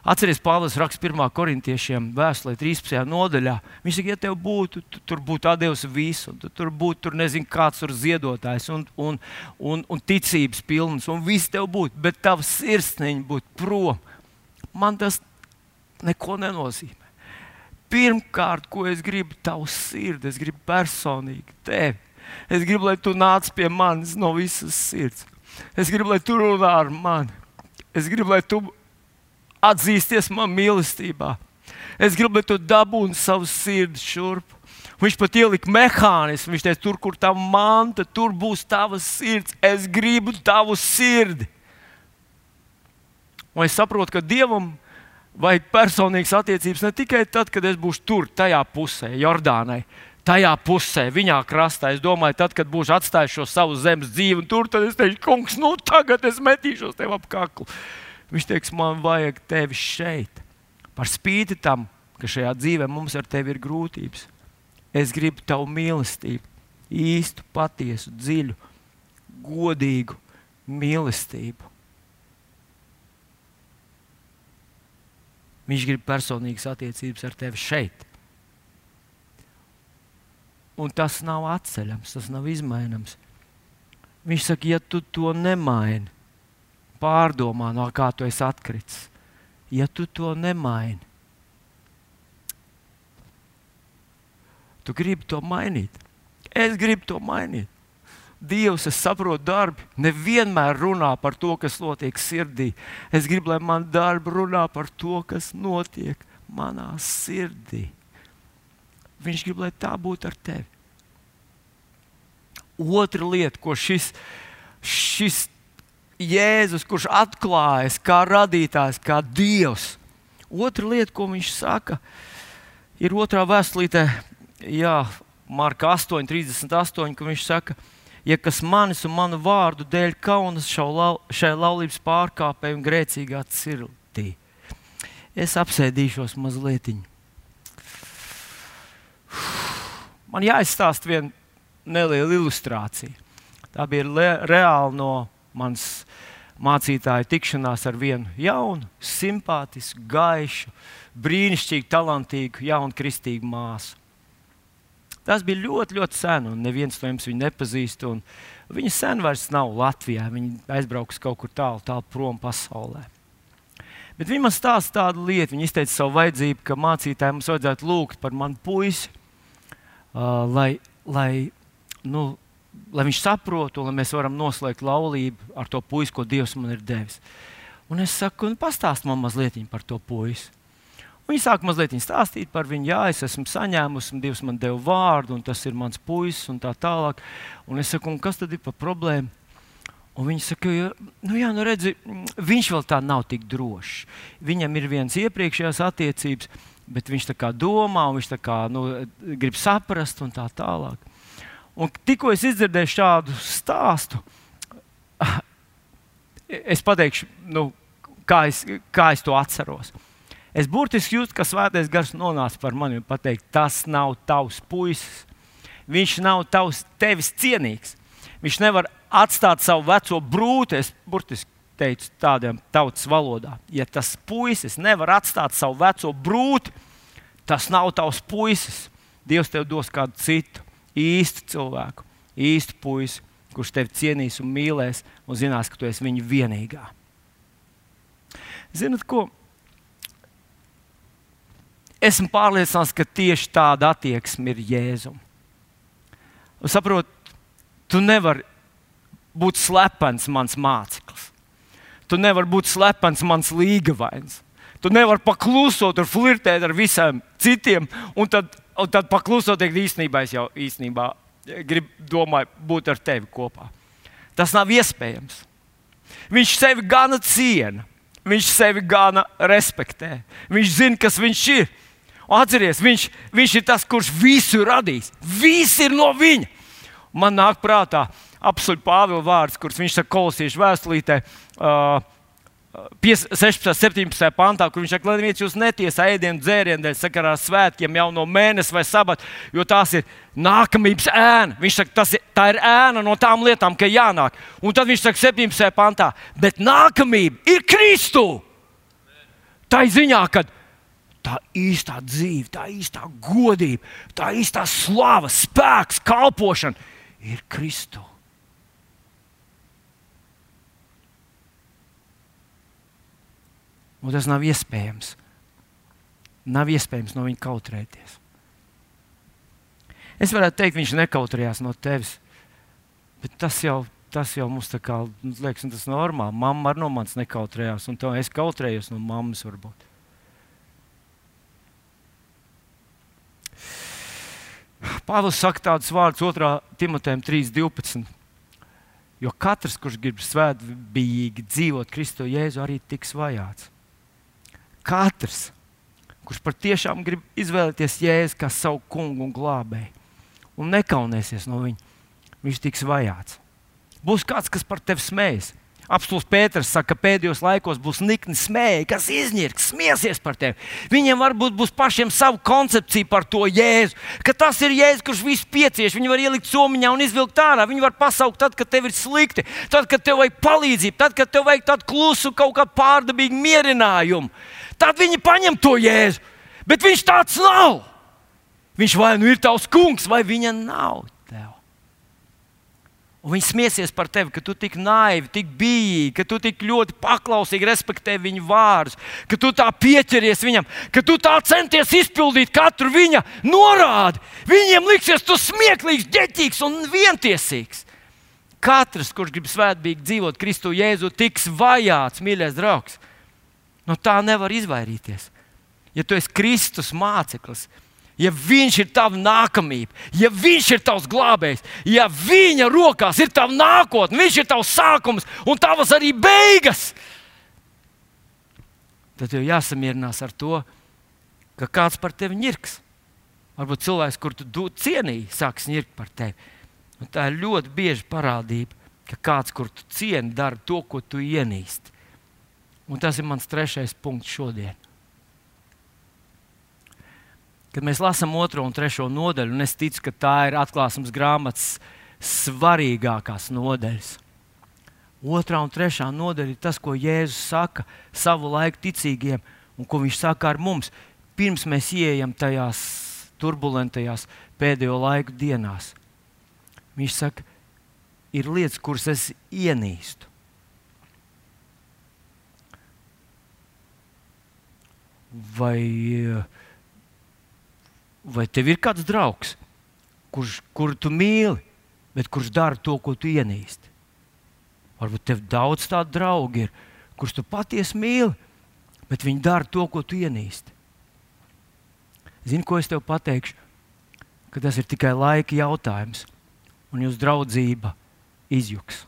Atcerieties, Pāvils raksta 1. korintiešiem, vēstulē 13. nodaļā. Viņš saka, ja tev būtu, tu, tur būtu atdevis visu, tu, tur būtu, tur nezinu, kāds tur ziedotājs un, un, un, un ticības pilns, un viss tev būtu, bet tava sirsniņa būtu prom. Man tas neko nenozīmē. Pirmkārt, ko es gribu, tavu sirdi, es gribu personīgi tevi. Es gribu, lai tu nāc pie manis no visas sirds. Es gribu, lai tu runā ar mani. Es gribu, lai tu atzīsties man mīlestībā. Es gribu, lai tu dabūji savu sirdi šurp. Viņš pat ielika mehānismu. Viņš teica, tur, kur tā manta, tur būs tavs sirds. Es gribu tavu sirdi. Un es saprotu, ka Dievam vajag personīgas attiecības ne tikai tad, kad es būšu tur, tajā pusē, Jordānai, tajā pusē, viņā krastā. Es domāju, tad, kad būšu atstājis šo savu zemes dzīvi, un tur tad es teikšu, kungs, nu tagad es metīšos tev ap kaklu. Viņš teiks, man vajag tevi šeit. Par spīti tam, ka šajā dzīvē mums ar tevi ir grūtības. Es gribu tavu mīlestību, īstu, patiesu, dziļu, godīgu mīlestību. Viņš grib personīgas attiecības ar tevi šeit. Un tas nav atceļams, tas nav izmaināms. Viņš saka, ja tu to nemaini, pārdomā, no kā tu esi atkritis. Ja tu to nemaini, tu gribi to mainīt. Es gribu to mainīt. Dievs, es saprotu, darbi nevienmēr runā par to, kas notiek sirdī. Es gribu, lai man darbi runā par to, kas notiek manā sirdī. Viņš grib, lai tā būtu ar tevi. Otra lieta, ko šis, šis Jēzus, kurš atklājas kā radītājs, kā Dievs. Otra lieta, ko viņš saka, ir otrā vēstulītē, Jā, Marka 8, 38, ka viņš saka, ja kas manis un manu vārdu dēļ kaunas šai laulības pārkāpēji un grēcīgā sirdī, es apsēdīšos mazliet. Man jāizstāsta viena neliela ilustrācija. Tā bija reāli no manas mācītāja tikšanās ar vienu jaunu, simpātisku, gaišu, brīnišķīgu, talantīgu, jaunu kristīgu māsu. Tas bija ļoti, ļoti sen, un neviens no jums viņu nepazīst. Viņa sen vairs nav Latvijā. Viņa aizbrauks kaut kur tālu, tālu prom pasaulē. Bet viņa man stāsta tādu lietu. Viņa izteica savu vajadzību, ka mācītājiem mums vajadzētu lūgt par manu puisi, uh, lai, lai, nu, lai viņš saprotu, lai mēs varam noslēgt laulību ar to puisi, ko Dievs man ir devis. Un es saku, nu, pastāst man mazliet par to puisi. Viņa sāk mazliet stāstīt par viņu, jā, es esmu saņēmusi, un Dievs man deva vārdu, un tas ir mans puisis, un tā tālāk. Un es saku, un kas tad ir par problēmu? Un viņi saka, nu, jā, nu redzi, viņš vēl tā nav tik drošs. Viņam ir viens iepriekšējās attiecības, bet viņš tā kā domā, un viņš tā kā nu, grib saprast, un tā tālāk. Un tikko es dzirdēju šādu stāstu, es pateikšu, nu, kā, es, kā es to atceros. Es burtiski jūtu, ka svētais gars nonāca par mani un teica, tas nav tavs puisis. Viņš nav tavs tevis cienīgs. Viņš nevar atstāt savu veco brūti. Es burtiski teicu tādiem tautas valodā. Ja tas puisis nevar atstāt savu veco brūti, tas nav tavs puisis. Dievs tev dos kādu citu īstu cilvēku, īstu puisi, kurš tevi cienīs un mīlēs un zinās, ka tu esi viņa vienīgā. Zinat, ko? esmu pārliecināts, ka tieši tāda attieksme ir Jēzum. Saprot, tu nevari būt slepens mans māceklis. Tu nevari būt slepens mans līgavains. Tu nevari paklusot un flirtēt ar visiem citiem, un tad, un tad paklusot, teikt, īstenībā es jau īstenībā gribu, domāju, būt ar tevi kopā. Tas nav iespējams. Viņš sevi gana ciena, viņš sevi gana respektē. Viņš zina, kas viņš ir. Atcerieties, viņš, viņš ir tas, kurš visu radīs. Viss ir no viņa. Man nāk prātā absolūti Pāvila vārds, kurus viņš saka kolosiešu vēstulītē. Uh, 16, 17. pantā, kur viņš saka, lai neviens jūs netiesā ēdienu, dzērienu dēļ, sakarā ar svētkiem, jau no mēneša vai sabata, jo tās ir nākamības ēna. Viņš saka, ir, tā ir ēna no tām lietām, ka jānāk. Un tad viņš saka, 17. pantā, bet nākamība ir Kristu. Tā ir ziņā, ka tā īstā dzīve, tā īstā godība, tā īstā slava, spēks, kalpošana ir Kristus. Un tas nav iespējams. Nav iespējams no viņa kautrēties. Es varētu teikt, viņš nekautrējās no tevis, bet tas jau, tas jau mums tā kā liekas, tas ir normāli. Mamma arī no manis nekautrējās, un es kautrējos no mammas varbūt. Pāvils saka tādus vārdus 2. Timotejam 3.12. Jo katrs, kurš grib svētbijīgi dzīvot Kristu Jēzu, arī tiks vajāts. Katrs, kurš patiešām grib izvēlēties Jēzu kā savu kungu un glābēju un nekaunēsies no viņa, viņš tiks vajāts. Būs kāds, kas par tevi smējas. Apstults Pēters saka, ka pēdējos laikos būs nikni smēji, kas iznirks, smiesies par tevi. Viņiem varbūt būs pašiem savu koncepciju par to jēzu, ka tas ir jēzus, kurš visu piecieš. Viņi var ielikt somiņā un izvilkt ārā. Viņi var pasaukt tad, kad tev ir slikti, tad, kad tev vajag palīdzību, tad, kad tev vajag tādu klusu, kaut kādu pārdabīgu mierinājumu. Tad viņi paņem to jēzu, bet viņš tāds nav. Viņš vai nu ir tavs kungs, vai viņa nav. Un viņi smiesies par tevi, ka tu tik naivi, tik bijīgi, ka tu tik ļoti paklausīgi respektē viņu vārdus, ka tu tā pieķeries viņam, ka tu tā centies izpildīt katru viņa norādi. Viņiem liksies tu smieklīgs, ģeķīgs un vientiesīgs. Katrs, kurš grib svētbīgi dzīvot Kristu Jēzu, tiks vajāts, mīļais draugs. No tā nevar izvairīties. Ja tu esi Kristus māceklis, ja Viņš ir tava nākamība, ja Viņš ir tavs glābējs, ja Viņa rokās ir tava nākotne, Viņš ir tavs sākums un tavas arī beigas, tad tev jāsamierinās ar to, ka kāds par tevi ņirks. Varbūt cilvēks, kur tu cienīji, sāks ņirkt par tevi. Un tā ir ļoti bieža parādība, ka kāds, kur tu cieni, dara to, ko tu ienīsti. Un tas ir mans trešais punkts šodien. Kad mēs lasām otro un trešo nodaļu, un es ticu, ka tā ir atklāsmes grāmatas svarīgākās nodaļas. Otrā un trešā nodaļa ir tas, ko Jēzus saka savu laiku ticīgiem, un ko viņš saka ar mums, pirms mēs ieejam tajās turbulentajās pēdējo laiku dienās. Viņš saka, ir lietas, kuras es ienīstu. Vai uh, vai tev ir kāds draugs, kurš, kuru tu mīli, bet kurš dara to, ko tu ienīsti? Varbūt tev daudz tādu draugu ir, kurus tu patiesi mīli, bet viņi dara to, ko tu ienīsti. Zini, ko es tev pateikšu? Ka tas ir tikai laika jautājums, un jūsu draudzība izjuks.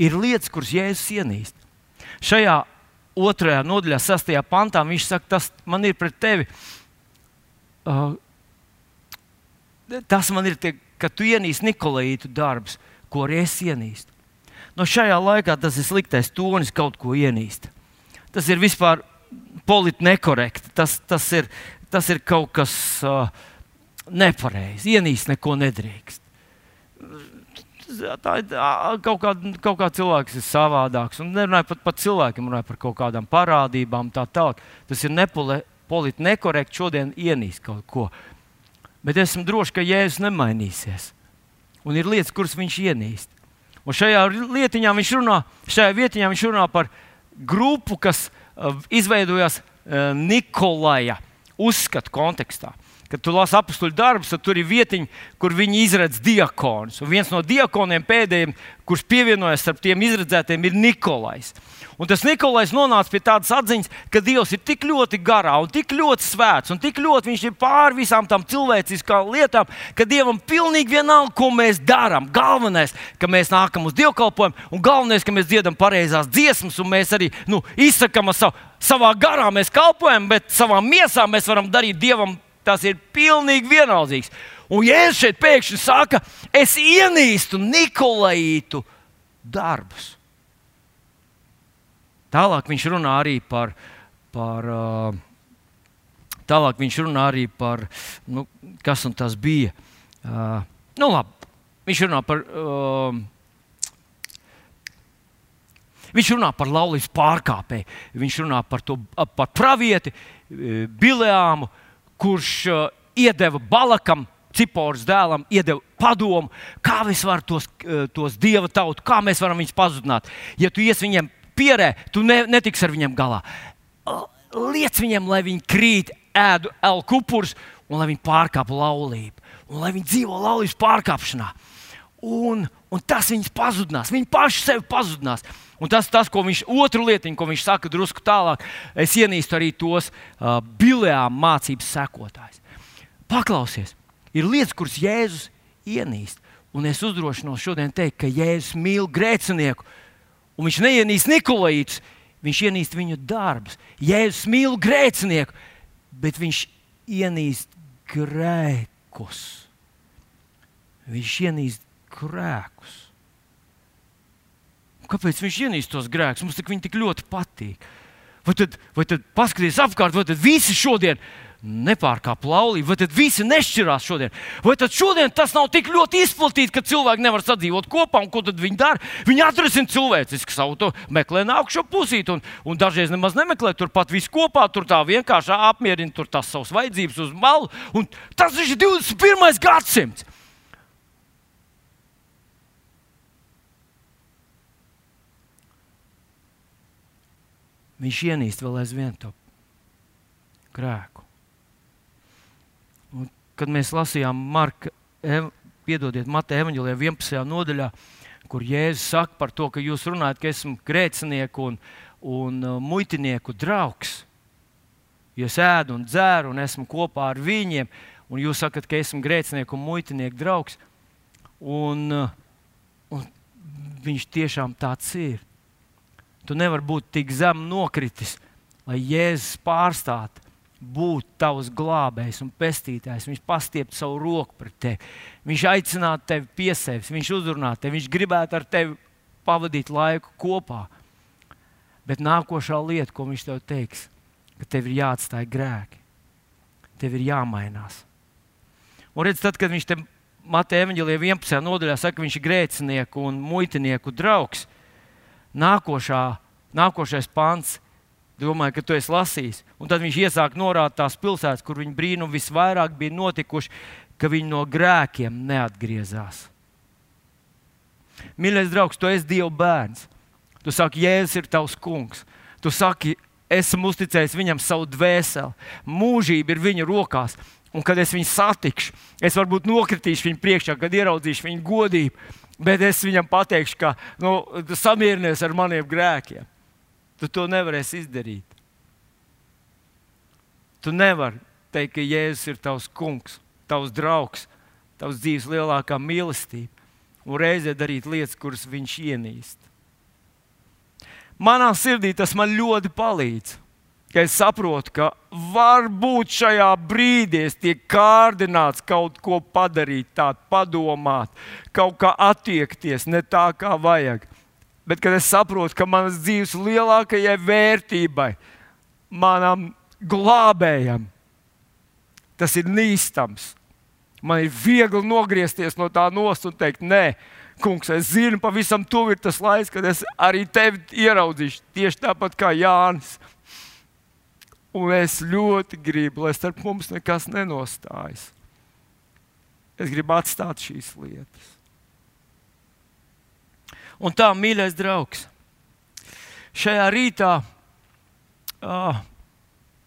Ir lietas, kuras Jēzus ienīst. Šajā otrajā nodaļā, sastajā pantā, viņš saka, tas man ir pret tevi uh, tas man ir, tie, ka tu ienīsti Nikolaitu darbus, ko arī es ienīstu. No šajā laikā tas ir sliktais tonis kaut ko ienīst. Tas ir vispār politiski nekorekti. Tas, tas, ir, tas ir kaut kas uh, nepareizs. Ienīst neko nedrīkst. Tā kaut kāda, kaut kā cilvēks ir savādāks. Un nerunāju pat par cilvēkiem, runāju par kaut kādām parādībām, tā tālāk. Tas ir nepole, politiski nekorekti šodien ienīst kaut ko. Bet esmu drošs, ka Jēzus nemainīsies. Un ir lietas, kuras viņš ienīst. Un šajā lietiņā viņš runā, šajā vietiņā viņš runā par grupu, kas izveidojās Nikolaja uzskatu kontekstā. Kad tu lasi apakstuļu darbus, tad tur ir vietiņa, kur viņi izredz diakonus. Un viens no diakoniem pēdējiem, kurš pievienojas starp tiem izredzētiem, ir Nikolais. Un tas Nikolais nonāca pie tādas atziņas, ka Dievs ir tik ļoti garā, un tik ļoti svēts, un tik ļoti viņš ir pāri visām tām cilvēciskām lietām, ka Dievam pilnīgi vienalga, ko mēs darām. Galvenais, ka mēs nākam uz dievkalpojumu, un galvenais, ka mēs dziedam pareizās dziesmas, un mēs arī nu, izsakām savu, savā garā, mēs kalpojam, bet savā miesā mēs varam darīt Dievam Tas ir pilnīgi vienaldzīgs. Un Jēzus šeit pēkšņi saka, es ienīstu Nikolaitu darbus. Tālāk viņš runā arī par, par uh, tālāk viņš runā arī par, nu, kas tas bija. Uh, nu, labi, viņš runā par. Uh, Viņš runā par laulības pārkāpēju, viņš runā par, to, par pravieti, Bileāmu, kurš uh, iedeva Balakam, Ciporas dēlam, iedeva padomu, kā mēs varam tos, uh, tos dieva tautu, kā mēs varam viņus pazudināt. Ja tu ies viņiem pierē, tu ne, netiksi ar viņiem galā. Liec viņiem, lai viņi krīt, ēdu elkupurs un lai viņi pārkāptu laulību, un lai viņi dzīvo laulības pārkāpšanā. Un, un tas viņus pazudinās, viņi paši sevi pazudinās. Un tas, tas ko viņš, otru lietiņu, ko viņš saka drusku tālāk, es ienīstu arī tos uh, bilēām mācības sekotājus. Paklausies, ir lietas, kuras Jēzus ienīst. Un es uzdrošinos šodien teikt, ka Jēzus mīl grēcinieku, un viņš neienīst Nikolaitus, viņš ienīst viņu darbus. Jēzus mīl grēcinieku, bet viņš ienīst grēkus. Viņš ienīst grēkus. Kāpēc viņš ienīst tos grēkus? Mums viņi tik ļoti patīk. Vai tad, vai tad paskaties apkārt, vai tad visi šodien nepārkāpj laulību, vai tad visi nešķirās šodien? Vai tad šodien tas nav tik ļoti izplatīts, ka cilvēki nevar sadzīvot kopā, un ko tad viņi dara? Viņi atrisina cilvēciski savu to, meklē nākamo pusīti, un, un dažreiz nemaz nemeklē turpat visu kopā, tur tā vienkārši apmierina tās savas vajadzības uz malu. Tas ir 21. gadsimts. Viņš ienīst vēl aizvien to grēku. Un, kad mēs lasījām Marka, ev, piedodiet, Mateja evanģēlijā 11. nodaļā, kur Jēzus saka par to, ka jūs runājat, ka esmu grēcinieku un, un uh, muitinieku draugs. Ja es ēdu un dzēru un esmu kopā ar viņiem, un jūs sakat, ka esmu grēcinieku un muitinieku draugs, un, un viņš tiešām tāds ir. Tu nevari būt tik zem nokritis, lai Jēzus pārstātu būt tavs glābējs un pestītājs. Viņš pastieptu savu roku pret tevi. Viņš aicinātu tevi pie sevis, viņš uzrunātu tevi, viņš gribētu ar tevi pavadīt laiku kopā. Bet nākošā lieta, ko viņš tev teiks, ka tev ir jāatstāj grēki, tev ir jāmainās. Un redz, tad, kad viņš te Mateja Evanģelijā 11. nodaļā saka, ka viņš ir grēcinieku un muitinieku draugs, nākošā, nākošais pants Domāju, ka tu esi lasījis. Un tad viņš iesāk norādīt tās pilsētas, kur viņa brīnumi visvairāk bija notikuši, ka viņi no grēkiem neatgriezās. Mīļais draugs, tu esi Dieva bērns. Tu saki, Jēzus ir tavs kungs. Tu saki, esmu uzticējis viņam savu dvēseli. Mūžība ir viņa rokās. Un kad es viņu satikšu, es varbūt nokritīšu viņa priekšā, kad ieraudzīšu viņa godību. Bet es viņam pateikšu, ka nu, samierinies ar maniem grēkiem. Tu to nevarēsi izdarīt. Tu nevari teikt, ka Jēzus ir tavs kungs, tavs draugs, tavs dzīves lielākā mīlestība un reizē darīt lietas, kuras viņš ienīst. Manā sirdī tas man ļoti palīdz. Ka es saprotu, ka varbūt šajā brīdī es tiek kārdināts kaut ko padarīt, tādu padomāt, kaut kā attiekties ne tā, kā vajag. Bet, kad es saprotu, ka manas dzīves lielākajai vērtībai, manam glābējam, tas ir nīstams. Man ir viegli nogriezties no tā nost un teikt, nē, kungs, es zinu, pavisam tuvu ir tas laiks, kad es arī tevi ieraudzīšu tieši tāpat kā Jānis. Un es ļoti gribu, lai starp mums nekas nenostājas. Es gribu atstāt šīs lietas. Un tā, mīļais draugs, šajā rītā uh,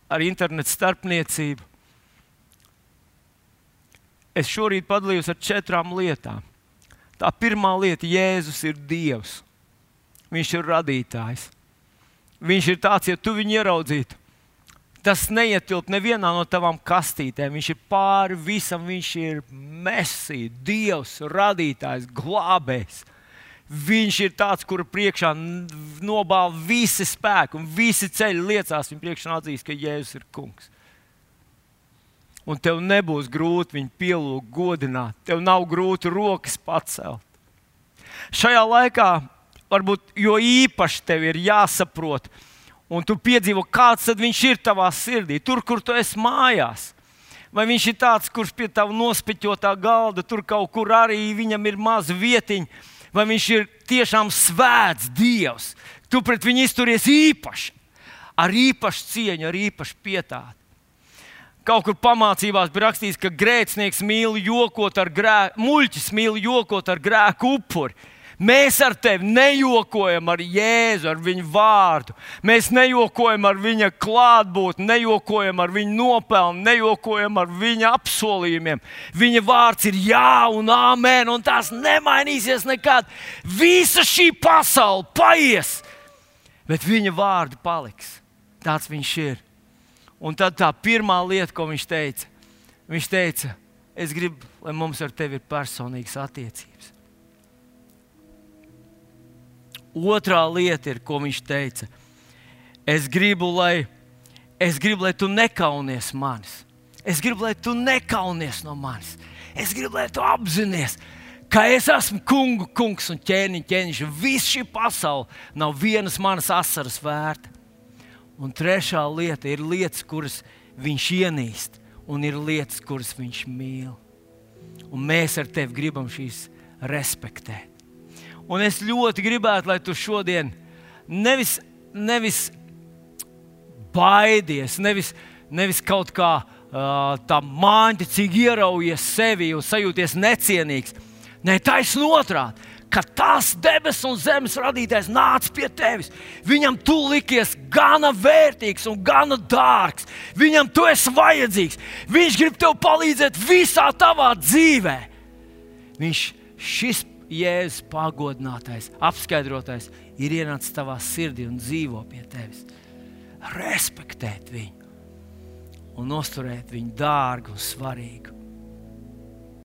ar internetu starpniecību es šorīt padalījos ar četrām lietām. Tā pirmā lieta - Jēzus ir Dievs. Viņš ir radītājs. Viņš ir tāds, ja tu viņu ieraudzītu, tas neietilp nevienā no tavām kastītēm. Viņš ir pāri visam, viņš ir mesija, Dievs, radītājs, glābējs. Viņš ir tāds, kura priekšā nobāla visi spēki un visi ceļi liecās viņa priekšā un atzīst, ka Jēzus ir kungs. Un tev nebūs grūti viņu pielūgt, godināt. Tev nav grūti rokas pacelt. Šajā laikā varbūt jo īpaši tev ir jāsaprot, un tu piedzīvo, kāds viņš ir tavā sirdī, tur, kur tu esi mājās. Vai viņš ir tāds, kurš pie tava nospiķotā galda, tur kaut kur arī viņam ir maza vietiņa vai viņš ir tiešām svēts Dievs. Tu pret viņu izturies īpaši, ar īpašu cieņu, ar īpašu pietātu. Kaut kur pamācībās bija rakstīts, ka grēcinieks mīl jokot ar grēku, muļķis mīl jokot ar grēku upuri. Mēs ar tevi nejokojam ar Jēzu, ar viņa vārdu. Mēs nejokojam ar viņa klātbūtni, nejokojam ar viņa nopelnu, nejokojam ar viņa apsolījumiem. Viņa vārds ir jā un amen, un tās nemainīsies nekad. Visa šī pasaule paies, bet viņa vārdi paliks. Tāds viņš ir. Un tad tā pirmā lieta, ko viņš teica, viņš teica, es gribu, lai mums ar tevi ir personīgas attiecības. Otrā lieta ir, ko viņš teica. Es gribu, lai, es gribu, lai tu nekaunies manis. Es gribu, lai tu nekaunies no manis. Es gribu, lai tu apzinājies, ka es esmu kungu, kungs un ķēniņš, ķēniņš. Viss šī pasaule nav vienas manas asaras vērta. Un trešā lieta ir lietas, kuras viņš ienīst, un ir lietas, kuras viņš mīl. Un mēs ar tevi gribam šīs respektēt. Un es ļoti gribētu, lai tu šodien nevis, nevis baidies, nevis, nevis kaut kā uh, tā māņķicīgi ieraujies sevi un sajūties necienīgs. Nē, taisnība otrādi ka tas debesu un zemes radītājs nāca pie tevis. Viņam tu likies gana vērtīgs un gana dārgs. Viņam tu esi vajadzīgs. Viņš grib tev palīdzēt visā tavā dzīvē. Viņš šis Jēzus pagodinātais, apskaidrotais ir ienācis tavā sirdī un dzīvo pie tevis. Respektēt viņu. un nosturēt viņu dārgu un svarīgu.